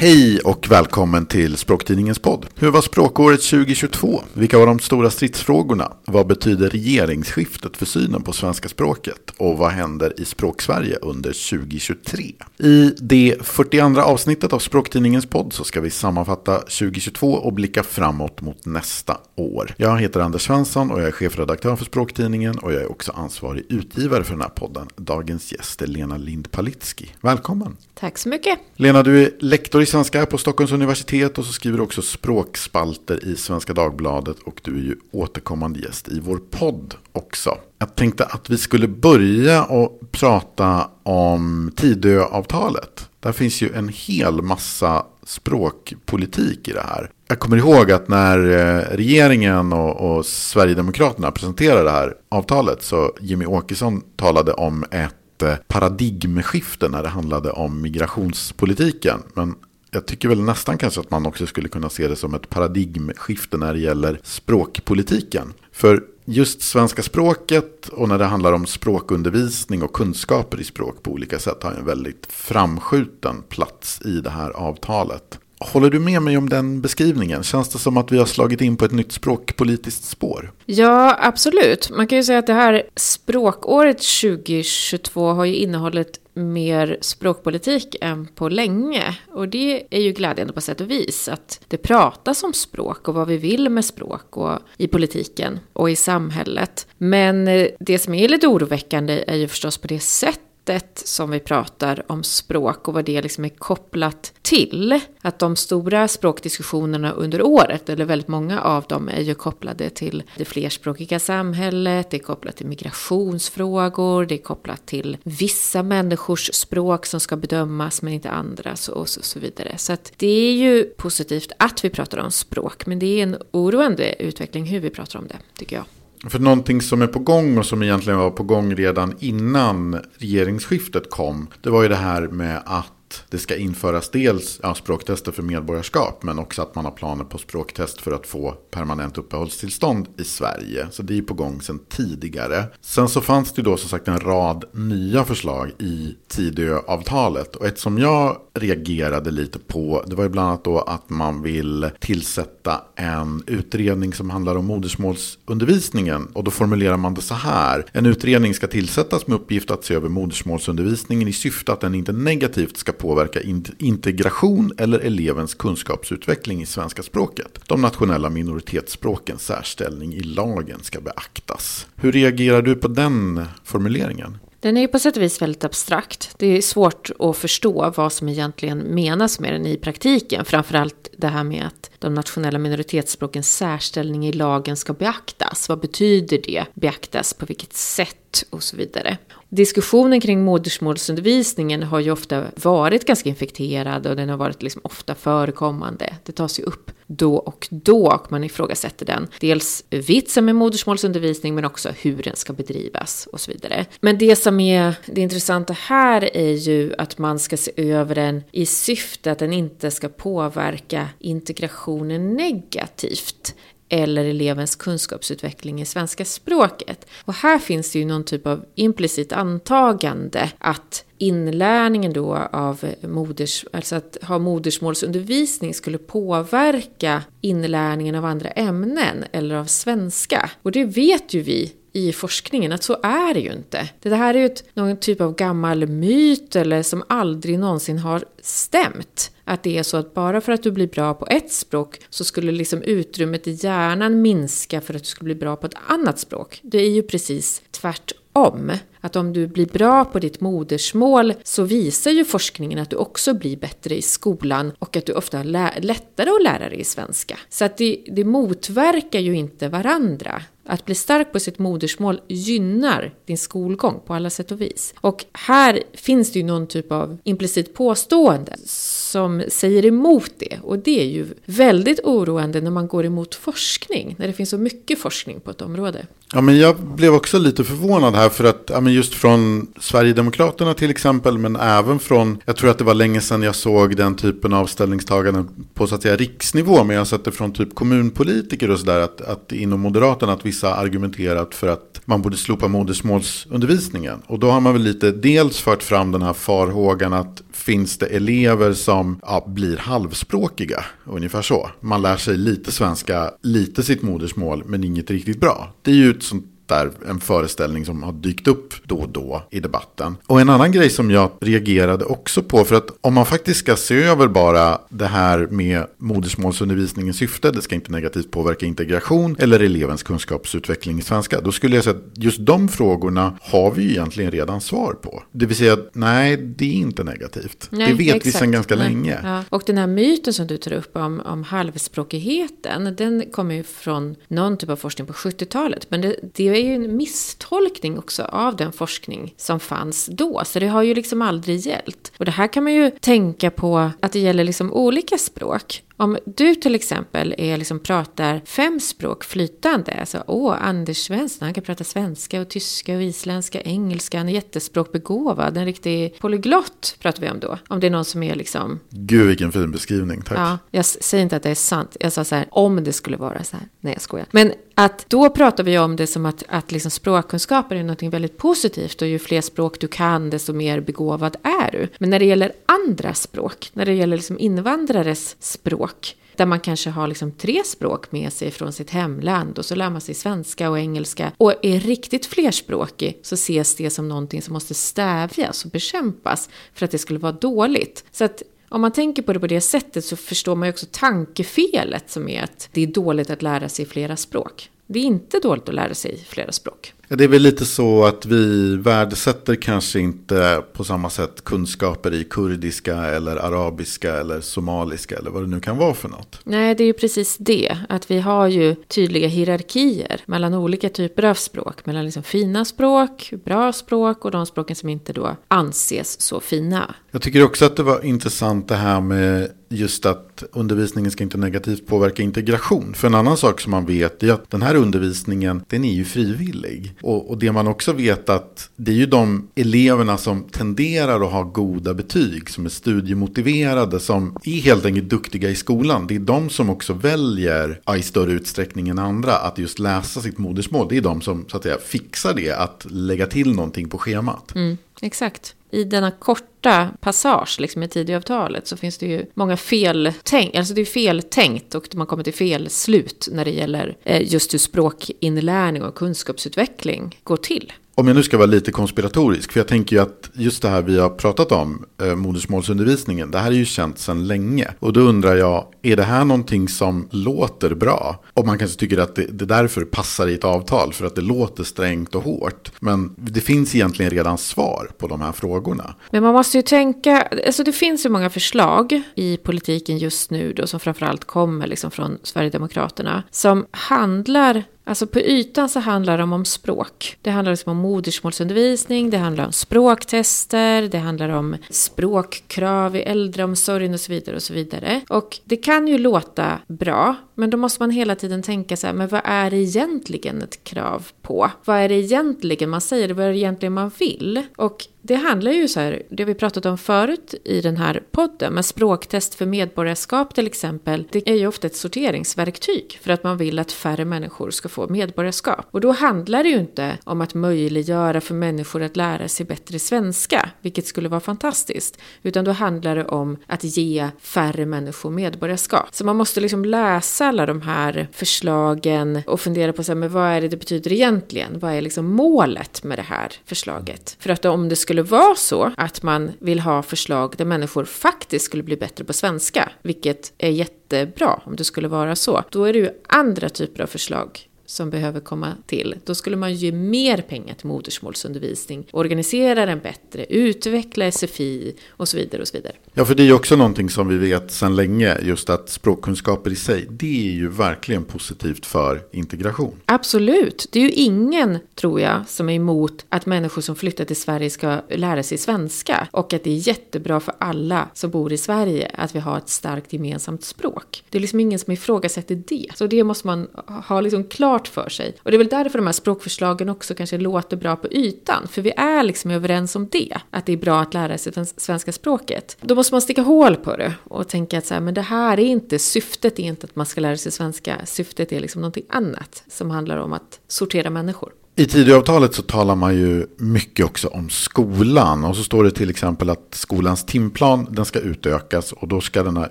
Hej och välkommen till Språktidningens podd. Hur var språkåret 2022? Vilka var de stora stridsfrågorna? Vad betyder regeringsskiftet för synen på svenska språket? Och vad händer i Språksverige under 2023? I det 42 avsnittet av Språktidningens podd så ska vi sammanfatta 2022 och blicka framåt mot nästa år. Jag heter Anders Svensson och jag är chefredaktör för Språktidningen och jag är också ansvarig utgivare för den här podden. Dagens gäst är Lena Lind Palitski. Välkommen! Tack så mycket! Lena, du är lektor i svenska på Stockholms universitet och så skriver du också språkspalter i Svenska Dagbladet och du är ju återkommande gäst i vår podd också. Jag tänkte att vi skulle börja och prata om Tidöavtalet. Där finns ju en hel massa språkpolitik i det här. Jag kommer ihåg att när eh, regeringen och, och Sverigedemokraterna presenterade det här avtalet så Jimmy Åkesson talade om ett eh, paradigmskifte när det handlade om migrationspolitiken. Men jag tycker väl nästan kanske att man också skulle kunna se det som ett paradigmskifte när det gäller språkpolitiken. För just svenska språket och när det handlar om språkundervisning och kunskaper i språk på olika sätt har en väldigt framskjuten plats i det här avtalet. Håller du med mig om den beskrivningen? Känns det som att vi har slagit in på ett nytt språkpolitiskt spår? Ja, absolut. Man kan ju säga att det här språkåret 2022 har ju innehållit mer språkpolitik än på länge. Och det är ju glädjande på sätt och vis. Att det pratas om språk och vad vi vill med språk och i politiken och i samhället. Men eh, det som är lite oroväckande är ju förstås på det sätt sättet som vi pratar om språk och vad det liksom är kopplat till. Att de stora språkdiskussionerna under året, eller väldigt många av dem, är ju kopplade till det flerspråkiga samhället, det är kopplat till migrationsfrågor, det är kopplat till vissa människors språk som ska bedömas men inte andras och så, så vidare. Så att det är ju positivt att vi pratar om språk, men det är en oroande utveckling hur vi pratar om det, tycker jag. För någonting som är på gång och som egentligen var på gång redan innan regeringsskiftet kom. Det var ju det här med att det ska införas dels ja, språktester för medborgarskap men också att man har planer på språktest för att få permanent uppehållstillstånd i Sverige. Så det är på gång sedan tidigare. Sen så fanns det då som sagt en rad nya förslag i Tidöavtalet och ett som jag reagerade lite på det var ju bland annat då att man vill tillsätta en utredning som handlar om modersmålsundervisningen och då formulerar man det så här. En utredning ska tillsättas med uppgift att se över modersmålsundervisningen i syfte att den inte negativt ska påverka integration eller elevens kunskapsutveckling i svenska språket. De nationella minoritetsspråkens särställning i lagen ska beaktas. Hur reagerar du på den formuleringen? Den är ju på sätt och vis väldigt abstrakt. Det är svårt att förstå vad som egentligen menas med den i praktiken. Framförallt det här med att de nationella minoritetsspråkens särställning i lagen ska beaktas. Vad betyder det? Beaktas på vilket sätt? och så vidare. Diskussionen kring modersmålsundervisningen har ju ofta varit ganska infekterad och den har varit liksom ofta förekommande. Det tas ju upp då och då och man ifrågasätter den. Dels vitsen med modersmålsundervisning men också hur den ska bedrivas och så vidare. Men det som är det intressanta här är ju att man ska se över den i syfte att den inte ska påverka integrationen negativt eller elevens kunskapsutveckling i svenska språket. Och här finns det ju någon typ av implicit antagande att inlärningen då av moders, alltså att ha modersmålsundervisning skulle påverka inlärningen av andra ämnen eller av svenska. Och det vet ju vi i forskningen att så är det ju inte. Det här är ju ett, någon typ av gammal myt eller som aldrig någonsin har stämt. Att det är så att bara för att du blir bra på ett språk så skulle liksom utrymmet i hjärnan minska för att du skulle bli bra på ett annat språk. Det är ju precis tvärtom. Att om du blir bra på ditt modersmål så visar ju forskningen att du också blir bättre i skolan och att du ofta har lättare att lära dig svenska. Så att det, det motverkar ju inte varandra. Att bli stark på sitt modersmål gynnar din skolgång på alla sätt och vis. Och här finns det ju någon typ av implicit påstående som säger emot det. Och det är ju väldigt oroande när man går emot forskning, när det finns så mycket forskning på ett område. Ja, men jag blev också lite förvånad här för att ja, men just från Sverigedemokraterna till exempel, men även från, jag tror att det var länge sedan jag såg den typen av ställningstaganden på så att säga riksnivå, men jag har sett det från typ kommunpolitiker och sådär, att, att inom Moderaterna att vissa vissa argumenterat för att man borde slopa modersmålsundervisningen. Och då har man väl lite dels fört fram den här farhågan att finns det elever som ja, blir halvspråkiga, ungefär så. Man lär sig lite svenska, lite sitt modersmål, men inget riktigt bra. Det är ju ett sånt där en föreställning som har dykt upp då och då i debatten. Och en annan grej som jag reagerade också på, för att om man faktiskt ska se över bara det här med modersmålsundervisningens syfte, det ska inte negativt påverka integration eller elevens kunskapsutveckling i svenska, då skulle jag säga att just de frågorna har vi egentligen redan svar på. Det vill säga att nej, det är inte negativt. Nej, det vet exakt. vi sedan ganska nej. länge. Ja. Och den här myten som du tar upp om, om halvspråkigheten, den kommer ju från någon typ av forskning på 70-talet. Men det, det är ju en misstolkning också av den forskning som fanns då. Så det har ju liksom aldrig gällt. Och det här kan man ju tänka på att det gäller liksom olika språk. Om du till exempel är liksom pratar fem språk flytande, alltså åh, Anders Svensson, han kan prata svenska och tyska och isländska, engelska, han är jättespråkbegåvad, en riktig polyglott pratar vi om då. Om det är någon som är liksom... Gud vilken fin beskrivning, tack. Ja, jag säger inte att det är sant, jag sa så här, om det skulle vara så här. Nej, jag skojar. Men att då pratar vi om det som att, att liksom språkkunskaper är något väldigt positivt och ju fler språk du kan, desto mer begåvad är du. Men när det gäller andra språk, när det gäller liksom invandrares språk, där man kanske har liksom tre språk med sig från sitt hemland och så lär man sig svenska och engelska och är riktigt flerspråkig så ses det som någonting som måste stävjas och bekämpas för att det skulle vara dåligt. Så att om man tänker på det på det sättet så förstår man ju också tankefelet som är att det är dåligt att lära sig flera språk. Det är inte dåligt att lära sig flera språk. Ja, det är väl lite så att vi värdesätter kanske inte på samma sätt kunskaper i kurdiska eller arabiska eller somaliska eller vad det nu kan vara för något. Nej, det är ju precis det. Att vi har ju tydliga hierarkier mellan olika typer av språk. Mellan liksom fina språk, bra språk och de språken som inte då anses så fina. Jag tycker också att det var intressant det här med just att undervisningen ska inte negativt påverka integration. För en annan sak som man vet är att den här undervisningen, den är ju frivillig. Och, och, det man också vet att det är ju de eleverna som tenderar att ha goda betyg, som är studiemotiverade, som är helt enkelt duktiga i skolan. Det är de som också väljer i större utsträckning än andra att just läsa sitt modersmål. Det är de som så att säga fixar det, att lägga till någonting på schemat. Mm, exakt i denna korta passage liksom i Tidöavtalet så finns det ju många feltänk, alltså det är feltänkt och man kommer till fel slut när det gäller eh, just hur språkinlärning och kunskapsutveckling går till. Om jag nu ska vara lite konspiratorisk, för jag tänker ju att just det här vi har pratat om, eh, modersmålsundervisningen, det här är ju känt sedan länge. Och då undrar jag, är det här någonting som låter bra? Och man kanske tycker att det, det därför passar i ett avtal, för att det låter strängt och hårt. Men det finns egentligen redan svar på de här frågorna. Men man måste ju tänka, alltså det finns ju många förslag i politiken just nu då, som framförallt kommer liksom från Sverigedemokraterna, som handlar Alltså på ytan så handlar det om språk. Det handlar liksom om modersmålsundervisning, det handlar om språktester, det handlar om språkkrav i äldreomsorgen och så vidare och så vidare. Och det kan ju låta bra, men då måste man hela tiden tänka så här, men vad är det egentligen ett krav på? Vad är det egentligen man säger? Vad är det egentligen man vill? Och det handlar ju så här, det har vi pratat om förut i den här podden, men språktest för medborgarskap till exempel, det är ju ofta ett sorteringsverktyg för att man vill att färre människor ska få medborgarskap. Och då handlar det ju inte om att möjliggöra för människor att lära sig bättre svenska, vilket skulle vara fantastiskt, utan då handlar det om att ge färre människor medborgarskap. Så man måste liksom läsa alla de här förslagen och fundera på så här, men vad är det det betyder egentligen? Vad är liksom målet med det här förslaget? För att om det skulle vara så att man vill ha förslag där människor faktiskt skulle bli bättre på svenska, vilket är jättebra om det skulle vara så, då är det ju andra typer av förslag som behöver komma till. Då skulle man ge mer pengar till modersmålsundervisning, organisera den bättre, utveckla SFI och så vidare och så vidare. Ja, för det är ju också någonting som vi vet sedan länge, just att språkkunskaper i sig, det är ju verkligen positivt för integration. Absolut, det är ju ingen tror jag, som är emot att människor som flyttar till Sverige ska lära sig svenska. Och att det är jättebra för alla som bor i Sverige att vi har ett starkt gemensamt språk. Det är liksom ingen som ifrågasätter det. Så det måste man ha liksom klart för sig. Och det är väl därför de här språkförslagen också kanske låter bra på ytan. För vi är liksom överens om det. Att det är bra att lära sig svenska språket. Då måste man sticka hål på det och tänka att så här, men det här är inte syftet är inte att man ska lära sig svenska. Syftet är liksom någonting annat som handlar om att sortera människor. I Tidöavtalet så talar man ju mycket också om skolan. Och så står det till exempel att skolans timplan den ska utökas. Och då ska den här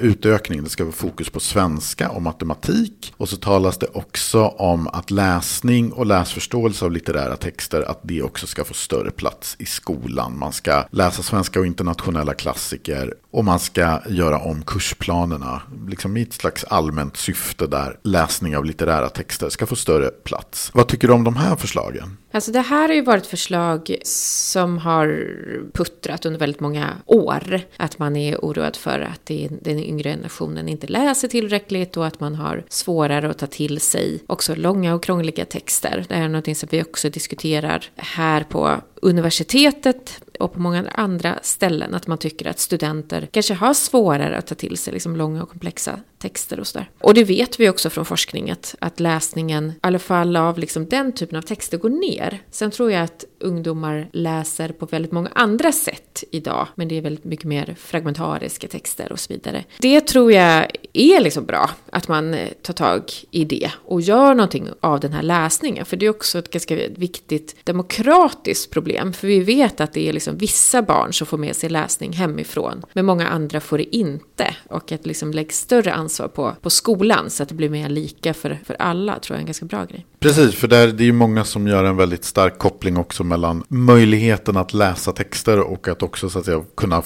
utökningen, det ska vara fokus på svenska och matematik. Och så talas det också om att läsning och läsförståelse av litterära texter, att det också ska få större plats i skolan. Man ska läsa svenska och internationella klassiker. Och man ska göra om kursplanerna, liksom i ett slags allmänt syfte där läsning av litterära texter ska få större plats. Vad tycker du om de här förslagen? Alltså det här har ju varit förslag som har puttrat under väldigt många år. Att man är oroad för att den yngre generationen inte läser tillräckligt och att man har svårare att ta till sig också långa och krångliga texter. Det här är något som vi också diskuterar här på universitetet och på många andra ställen att man tycker att studenter kanske har svårare att ta till sig liksom långa och komplexa texter och sådär. Och det vet vi också från forskning att, att läsningen, i alla fall av liksom den typen av texter, går ner. Sen tror jag att ungdomar läser på väldigt många andra sätt idag, men det är väldigt mycket mer fragmentariska texter och så vidare. Det tror jag är liksom bra, att man eh, tar tag i det och gör någonting av den här läsningen, för det är också ett ganska viktigt demokratiskt problem, för vi vet att det är liksom vissa barn som får med sig läsning hemifrån, men många andra får det inte, och att liksom lägga större ansvar på, på skolan så att det blir mer lika för, för alla, tror jag är en ganska bra grej. Precis, för där, det är ju många som gör en väldigt stark koppling också mellan möjligheten att läsa texter och att också så att säga, kunna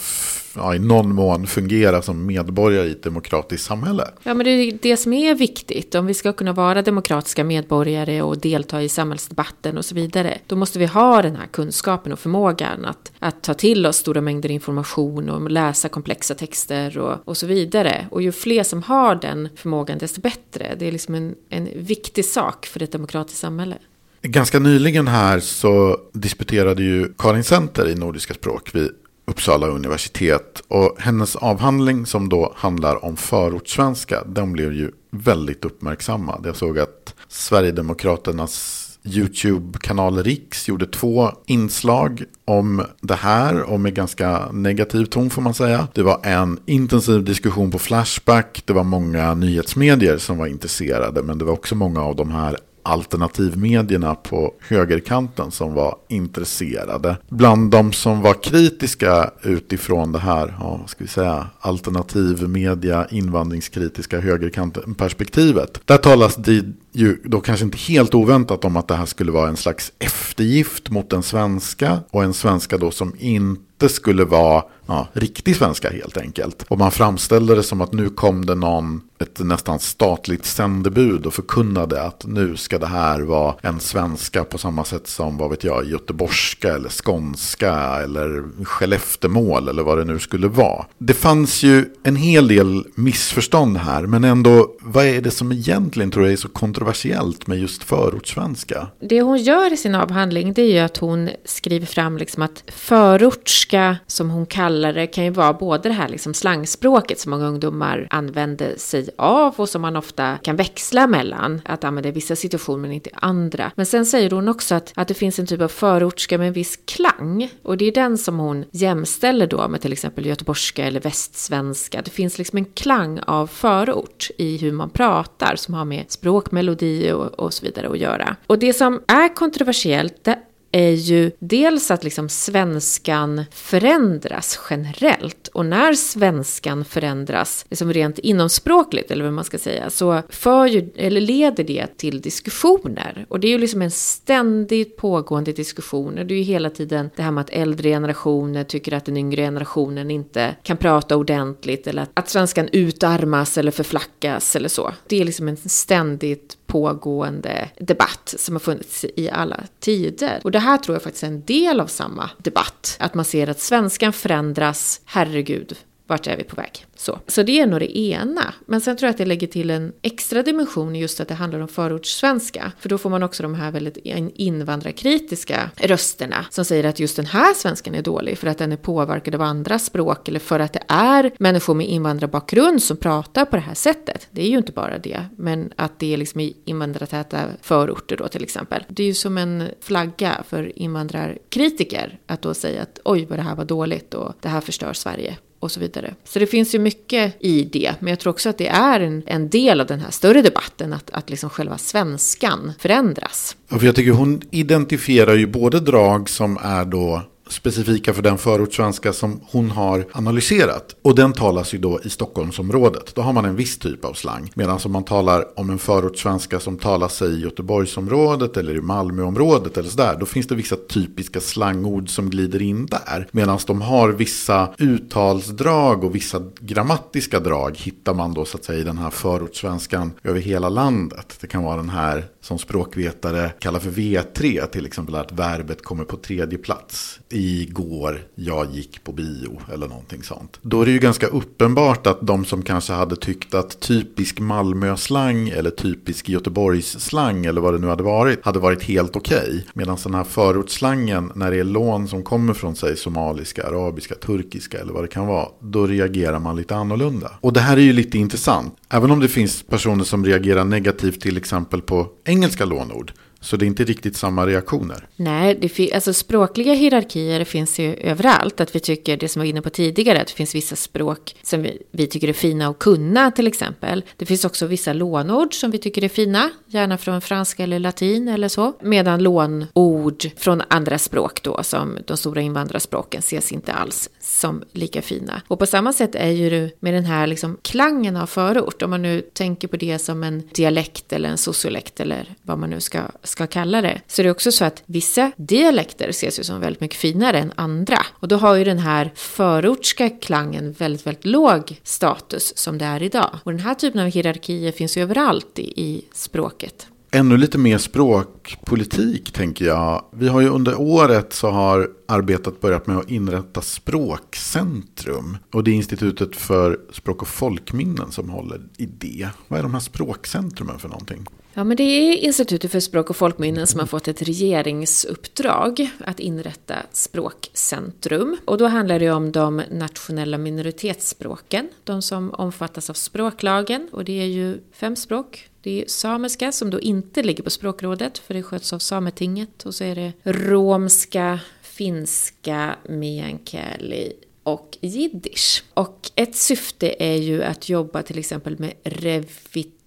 ja, i någon mån fungera som medborgare i ett demokratiskt samhälle. Ja, men det är det som är viktigt. Om vi ska kunna vara demokratiska medborgare och delta i samhällsdebatten och så vidare, då måste vi ha den här kunskapen och förmågan att, att ta till oss stora mängder information och läsa komplexa texter och, och så vidare. Och ju fler som har den förmågan, desto bättre. Det är liksom en, en viktig sak för ett demokratiskt samhälle. Ganska nyligen här så disputerade ju Karin Center i nordiska språk vid Uppsala universitet. Och hennes avhandling som då handlar om förortssvenska, den blev ju väldigt uppmärksammad. Jag såg att Sverigedemokraternas YouTube-kanal Riks gjorde två inslag om det här och med ganska negativ ton får man säga. Det var en intensiv diskussion på Flashback. Det var många nyhetsmedier som var intresserade men det var också många av de här alternativmedierna på högerkanten som var intresserade. Bland de som var kritiska utifrån det här, ja, vad ska vi säga, alternativmedia, invandringskritiska högerkanten perspektivet. Där talas det ju då kanske inte helt oväntat om att det här skulle vara en slags eftergift mot den svenska och en svenska då som inte skulle vara ja, riktig svenska helt enkelt. Och man framställde det som att nu kom det någon, ett nästan statligt sändebud och förkunnade att nu ska det här vara en svenska på samma sätt som, vad vet jag, göteborgska eller skånska eller skelleftemål eller vad det nu skulle vara. Det fanns ju en hel del missförstånd här, men ändå, vad är det som egentligen tror jag är så kontroversiellt med just förortssvenska? Det hon gör i sin avhandling, det är ju att hon skriver fram liksom att förortska, som hon kallar kallare kan ju vara både det här liksom slangspråket som många ungdomar använder sig av och som man ofta kan växla mellan. Att använda i vissa situationer men inte i andra. Men sen säger hon också att, att det finns en typ av förortska med en viss klang. Och det är den som hon jämställer då med till exempel göteborgska eller västsvenska. Det finns liksom en klang av förort i hur man pratar som har med språk, melodi och, och så vidare att göra. Och det som är kontroversiellt det är ju dels att liksom svenskan förändras generellt. Och när svenskan förändras, liksom rent inomspråkligt eller vad man ska säga, så för ju, eller leder det till diskussioner. Och det är ju liksom en ständigt pågående diskussion. Det är ju hela tiden det här med att äldre generationer tycker att den yngre generationen inte kan prata ordentligt eller att, att svenskan utarmas eller förflackas eller så. Det är liksom en ständigt pågående debatt som har funnits i alla tider. Och det här tror jag faktiskt är en del av samma debatt. Att man ser att svenskan förändras, herregud, vart är vi på väg? Så. så det är nog det ena. Men sen tror jag att det lägger till en extra dimension just att det handlar om förortssvenska. För då får man också de här väldigt invandrarkritiska rösterna som säger att just den här svenskan är dålig för att den är påverkad av andra språk eller för att det är människor med invandrarbakgrund som pratar på det här sättet. Det är ju inte bara det, men att det är liksom i invandrartäta förorter då till exempel. Det är ju som en flagga för invandrarkritiker att då säga att oj vad det här var dåligt och det här förstör Sverige och så vidare. Så det finns ju mycket i det, men jag tror också att det är en, en del av den här större debatten, att, att liksom själva svenskan förändras. Ja, för jag tycker hon identifierar ju både drag som är då specifika för den förortssvenska som hon har analyserat. Och den talas ju då i Stockholmsområdet. Då har man en viss typ av slang. Medan om man talar om en förortssvenska som talas i Göteborgsområdet eller i Malmöområdet eller sådär. Då finns det vissa typiska slangord som glider in där. Medan de har vissa uttalsdrag och vissa grammatiska drag hittar man då så att säga i den här förortssvenskan över hela landet. Det kan vara den här som språkvetare kallar för V3 till exempel att verbet kommer på tredje plats igår jag gick på bio eller någonting sånt. Då är det ju ganska uppenbart att de som kanske hade tyckt att typisk Malmö-slang eller typisk Göteborgs-slang eller vad det nu hade varit hade varit helt okej. Okay. Medan den här förortsslangen när det är lån som kommer från sig somaliska, arabiska, turkiska eller vad det kan vara. Då reagerar man lite annorlunda. Och det här är ju lite intressant. Även om det finns personer som reagerar negativt till exempel på engelska lånord så det är inte riktigt samma reaktioner. Nej, det alltså språkliga hierarkier finns ju överallt. Att vi tycker, det som var inne på tidigare, att det finns vissa språk som vi, vi tycker är fina att kunna till exempel. Det finns också vissa lånord som vi tycker är fina, gärna från franska eller latin eller så. Medan lånord från andra språk då, som de stora invandrarspråken, ses inte alls som lika fina. Och på samma sätt är ju det med den här liksom klangen av förort, om man nu tänker på det som en dialekt eller en sociolekt eller vad man nu ska ska kalla det, så är det också så att vissa dialekter ses ju som väldigt mycket finare än andra. Och då har ju den här förortska klangen väldigt, väldigt låg status som det är idag. Och den här typen av hierarkier finns ju överallt i, i språket. Ännu lite mer språkpolitik tänker jag. Vi har ju under året så har arbetet börjat med att inrätta språkcentrum. Och det är Institutet för språk och folkminnen som håller i det. Vad är de här språkcentrumen för någonting? Ja, men det är Institutet för språk och folkminnen som har fått ett regeringsuppdrag att inrätta språkcentrum. Och då handlar det om de nationella minoritetsspråken, de som omfattas av språklagen. Och det är ju fem språk. Det är samiska som då inte ligger på språkrådet för det sköts av Sametinget. Och så är det romska, finska, meänkieli, och jiddisch. Och ett syfte är ju att jobba till exempel med revitalisering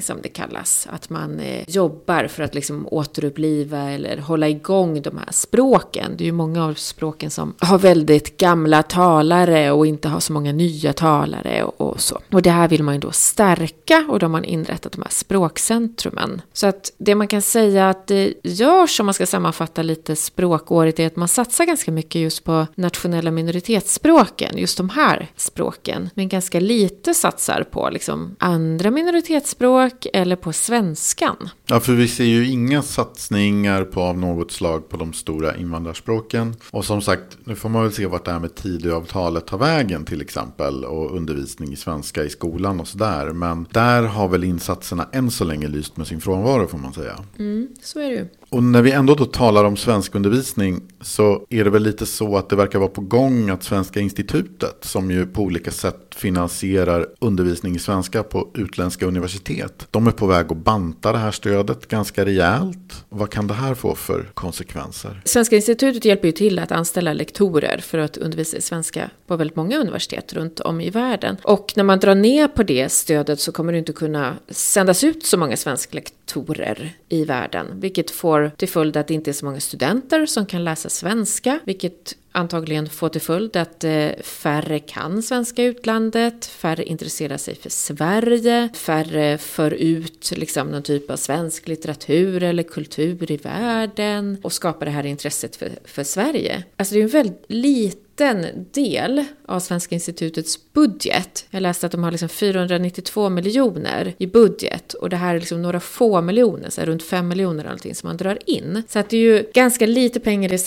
som det kallas. Att man eh, jobbar för att liksom återuppliva eller hålla igång de här språken. Det är ju många av språken som har väldigt gamla talare och inte har så många nya talare och, och så. Och det här vill man ju då stärka och då har man inrättat de här språkcentrumen. Så att det man kan säga att det görs om man ska sammanfatta lite språkåret är att man satsar ganska mycket just på nationella minoritetsspråken, just de här språken, men ganska lite satsar på liksom andra minoritetsspråk eller på svenskan. Ja, för vi ser ju inga satsningar på av något slag på de stora invandrarspråken. Och som sagt, nu får man väl se vart det här med Tidöavtalet tar vägen till exempel och undervisning i svenska i skolan och sådär. Men där har väl insatserna än så länge lyst med sin frånvaro får man säga. Mm, så är det ju. Och när vi ändå då talar om svenskundervisning så är det väl lite så att det verkar vara på gång att Svenska institutet som ju på olika sätt finansierar undervisning i svenska på utländska universitet. De är på väg att banta det här stödet ganska rejält. Vad kan det här få för konsekvenser? Svenska institutet hjälper ju till att anställa lektorer för att undervisa i svenska på väldigt många universitet runt om i världen. Och när man drar ner på det stödet så kommer det inte kunna sändas ut så många svensklektorer i världen, vilket får till följd att det inte är så många studenter som kan läsa svenska, vilket antagligen få till följd att eh, färre kan svenska i utlandet, färre intresserar sig för Sverige, färre för ut liksom någon typ av svensk litteratur eller kultur i världen och skapar det här intresset för, för Sverige. Alltså det är en väldigt liten liten del av Svenska institutets budget. Jag läste att de har liksom 492 miljoner i budget och det här är liksom några få miljoner, så runt 5 miljoner allting som man drar in. Så att det är ju ganska lite pengar i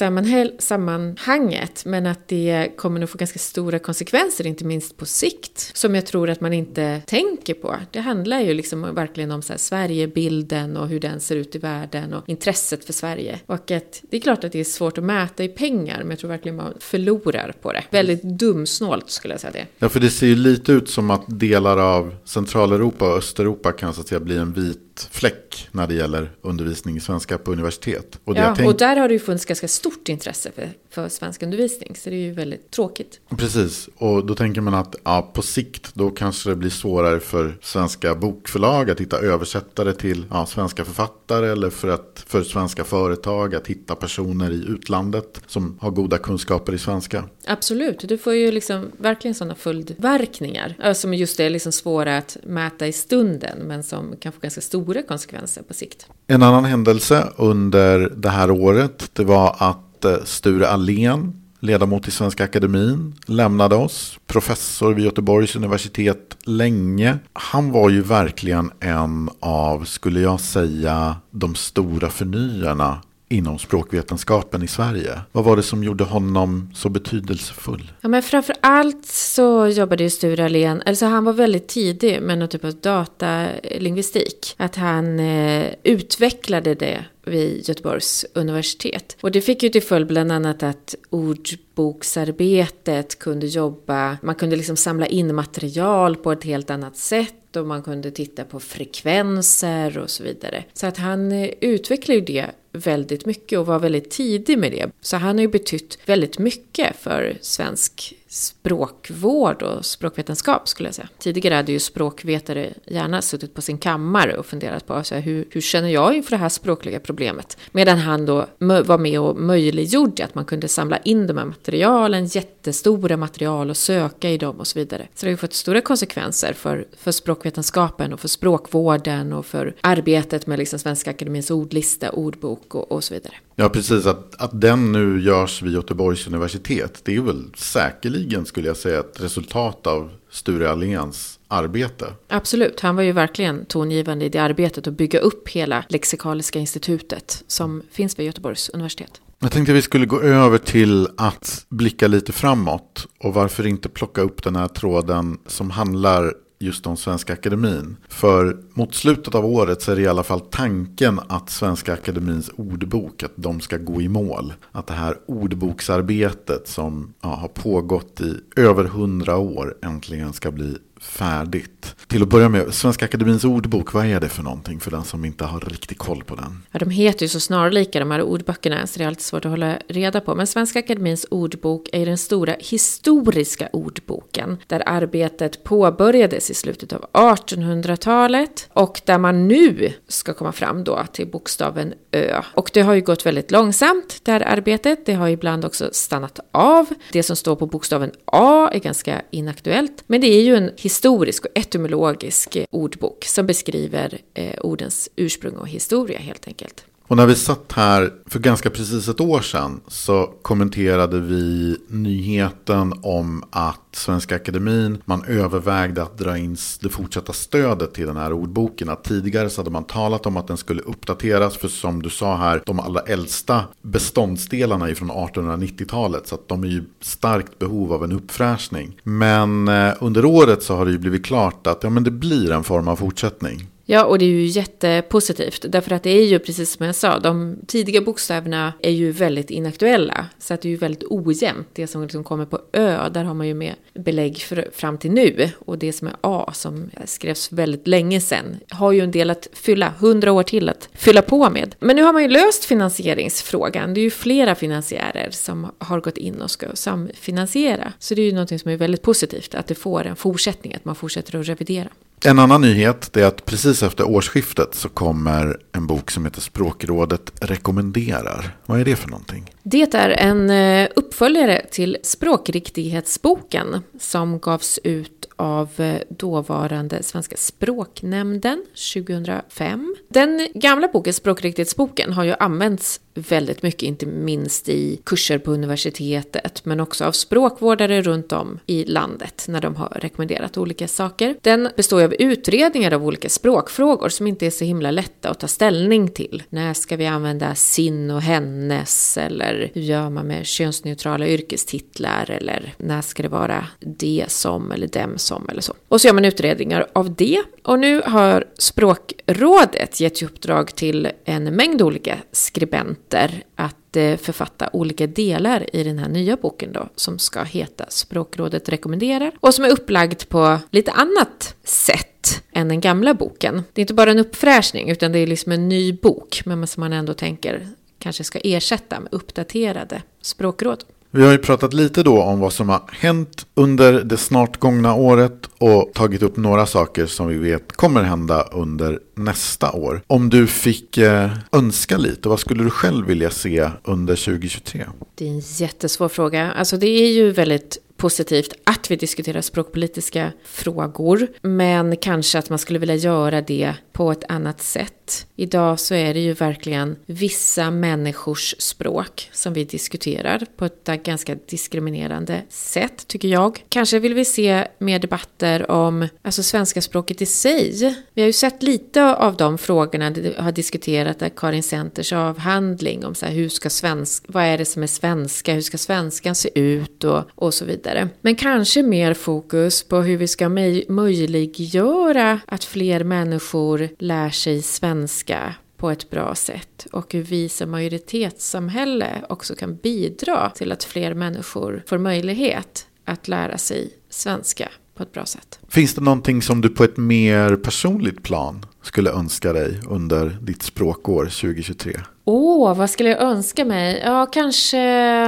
sammanhanget men att det kommer nog få ganska stora konsekvenser, inte minst på sikt, som jag tror att man inte tänker på. Det handlar ju liksom verkligen om så här Sverigebilden och hur den ser ut i världen och intresset för Sverige. Och att det är klart att det är svårt att mäta i pengar, men jag tror verkligen man förlorar på det. Väldigt dumsnålt skulle jag säga det. Ja, för det ser ju lite ut som att delar av Centraleuropa och Östeuropa kan så att säga bli en vit fläck när det gäller undervisning i svenska på universitet. Och, ja, tänkt... och där har det ju funnits ganska stort intresse för, för svensk undervisning, så det är ju väldigt tråkigt. Precis, och då tänker man att ja, på sikt då kanske det blir svårare för svenska bokförlag att hitta översättare till ja, svenska författare eller för, att, för svenska företag att hitta personer i utlandet som har goda kunskaper i svenska. Absolut, du får ju liksom verkligen sådana följdverkningar som just är liksom svåra att mäta i stunden men som kan få ganska stora stora konsekvenser på sikt. En annan händelse under det här året det var att eh, Sture Allén, ledamot i Svenska Akademin, lämnade oss. Professor vid Göteborgs universitet länge. Han var ju verkligen en av, skulle jag säga, de stora förnyarna inom språkvetenskapen i Sverige. Vad var det som gjorde honom så betydelsefull? Ja, men framför allt så jobbade ju Sture Allén, alltså han var väldigt tidig med någon typ av datalingvistik. Att han eh, utvecklade det vid Göteborgs universitet. Och det fick ju till följd bland annat att ordboksarbetet kunde jobba, man kunde liksom samla in material på ett helt annat sätt och man kunde titta på frekvenser och så vidare. Så att han eh, utvecklade ju det väldigt mycket och var väldigt tidig med det. Så han har ju betytt väldigt mycket för svensk språkvård och språkvetenskap skulle jag säga. Tidigare hade ju språkvetare gärna suttit på sin kammare och funderat på alltså, hur, hur känner jag inför det här språkliga problemet? Medan han då var med och möjliggjorde att man kunde samla in de här materialen, jättestora material och söka i dem och så vidare. Så det har ju fått stora konsekvenser för, för språkvetenskapen och för språkvården och för arbetet med liksom Svenska Akademins ordlista, ordbok och, och så vidare. Ja, precis. Att, att den nu görs vid Göteborgs universitet, det är väl säkerligen skulle jag säga ett resultat av Sture Alléns arbete. Absolut, han var ju verkligen tongivande i det arbetet att bygga upp hela Lexikaliska institutet som finns vid Göteborgs universitet. Jag tänkte vi skulle gå över till att blicka lite framåt och varför inte plocka upp den här tråden som handlar just om Svenska Akademin. För mot slutet av året så är det i alla fall tanken att Svenska Akademins ordbok, att de ska gå i mål. Att det här ordboksarbetet som ja, har pågått i över hundra år äntligen ska bli färdigt. Till att börja med, Svenska Akademins ordbok, vad är det för någonting för den som inte har riktigt koll på den? Ja, de heter ju så snarlika de här ordböckerna så det är alltid svårt att hålla reda på. Men Svenska Akademins ordbok är den stora historiska ordboken där arbetet påbörjades i slutet av 1800-talet och där man nu ska komma fram då till bokstaven Ö. Och det har ju gått väldigt långsamt det här arbetet. Det har ibland också stannat av. Det som står på bokstaven A är ganska inaktuellt. Men det är ju en historisk och etymologisk ordbok som beskriver eh, ordens ursprung och historia helt enkelt. Och när vi satt här för ganska precis ett år sedan så kommenterade vi nyheten om att Svenska Akademin, man övervägde att dra in det fortsatta stödet till den här ordboken. Att tidigare så hade man talat om att den skulle uppdateras för som du sa här, de allra äldsta beståndsdelarna är från 1890-talet så att de är ju starkt behov av en uppfräschning. Men eh, under året så har det ju blivit klart att ja, men det blir en form av fortsättning. Ja, och det är ju jättepositivt. Därför att det är ju precis som jag sa, de tidiga bokstäverna är ju väldigt inaktuella. Så att det är ju väldigt ojämnt. Det som liksom kommer på Ö, där har man ju med belägg för, fram till nu. Och det som är A, som skrevs väldigt länge sedan, har ju en del att fylla, hundra år till att fylla på med. Men nu har man ju löst finansieringsfrågan. Det är ju flera finansiärer som har gått in och ska samfinansiera. Så det är ju någonting som är väldigt positivt, att det får en fortsättning, att man fortsätter att revidera. En annan nyhet är att precis efter årsskiftet så kommer en bok som heter Språkrådet rekommenderar. Vad är det för någonting? Det är en eh, uppföljare till Språkriktighetsboken som gavs ut av eh, dåvarande Svenska språknämnden 2005. Den gamla boken, Språkriktighetsboken, har ju använts väldigt mycket, inte minst i kurser på universitetet, men också av språkvårdare runt om i landet när de har rekommenderat olika saker. Den består av utredningar av olika språkfrågor som inte är så himla lätta att ta ställning till. När ska vi använda sin och hennes? Eller hur gör man med könsneutrala yrkestitlar? Eller när ska det vara det som eller dem som eller så? Och så gör man utredningar av det. Och nu har Språkrådet gett i uppdrag till en mängd olika skribenter att eh, författa olika delar i den här nya boken då, som ska heta Språkrådet rekommenderar och som är upplagd på lite annat sätt än den gamla boken. Det är inte bara en uppfräschning utan det är liksom en ny bok, men som man ändå tänker kanske ska ersätta med uppdaterade språkråd. Vi har ju pratat lite då om vad som har hänt under det snart gångna året och tagit upp några saker som vi vet kommer hända under nästa år. Om du fick eh, önska lite, vad skulle du själv vilja se under 2023? Det är en jättesvår fråga. Alltså det är ju väldigt positivt att vi diskuterar språkpolitiska frågor. Men kanske att man skulle vilja göra det på ett annat sätt. Idag så är det ju verkligen vissa människors språk som vi diskuterar på ett ganska diskriminerande sätt tycker jag. Kanske vill vi se mer debatter om alltså svenska språket i sig. Vi har ju sett lite av de frågorna vi har diskuterat där Karin Centers avhandling om så här, hur ska svensk, vad är det som är svenska, hur ska svenskan se ut och, och så vidare. Men kanske mer fokus på hur vi ska möjliggöra att fler människor lär sig svenska på ett bra sätt och hur vi som majoritetssamhälle också kan bidra till att fler människor får möjlighet att lära sig svenska på ett bra sätt. Finns det någonting som du på ett mer personligt plan skulle önska dig under ditt språkår 2023? Åh, oh, vad skulle jag önska mig? Ja, kanske...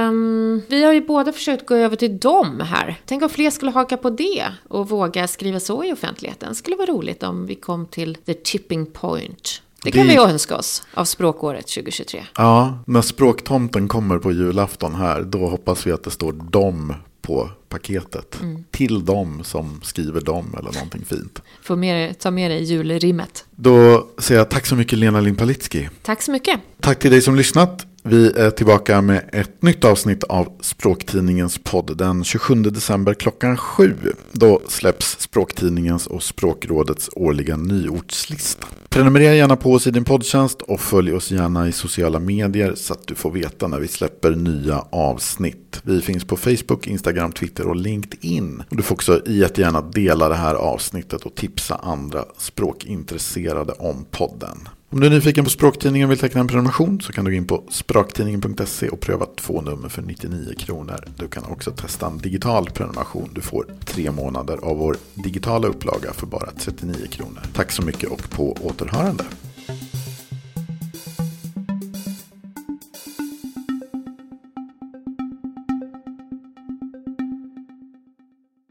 Um, vi har ju båda försökt gå över till dem här. Tänk om fler skulle haka på det och våga skriva så i offentligheten. Det skulle vara roligt om vi kom till the tipping point. Det kan det... vi önska oss av språkåret 2023. Ja, när språktomten kommer på julafton här, då hoppas vi att det står dom på paketet. Mm. Till dem som skriver dem eller någonting fint. Får med, ta med dig julrimmet. Då säger jag tack så mycket Lena Limpalitski. Tack så mycket. Tack till dig som lyssnat. Vi är tillbaka med ett nytt avsnitt av Språktidningens podd den 27 december klockan sju. Då släpps Språktidningens och Språkrådets årliga nyordslista. Prenumerera gärna på oss i din poddtjänst och följ oss gärna i sociala medier så att du får veta när vi släpper nya avsnitt. Vi finns på Facebook, Instagram, Twitter och LinkedIn. Du får också jättegärna dela det här avsnittet och tipsa andra språkintresserade om podden. Om du är nyfiken på Språktidningen och vill teckna en prenumeration så kan du gå in på språktidningen.se och pröva två nummer för 99 kronor. Du kan också testa en digital prenumeration. Du får tre månader av vår digitala upplaga för bara 39 kronor. Tack så mycket och på återhörande.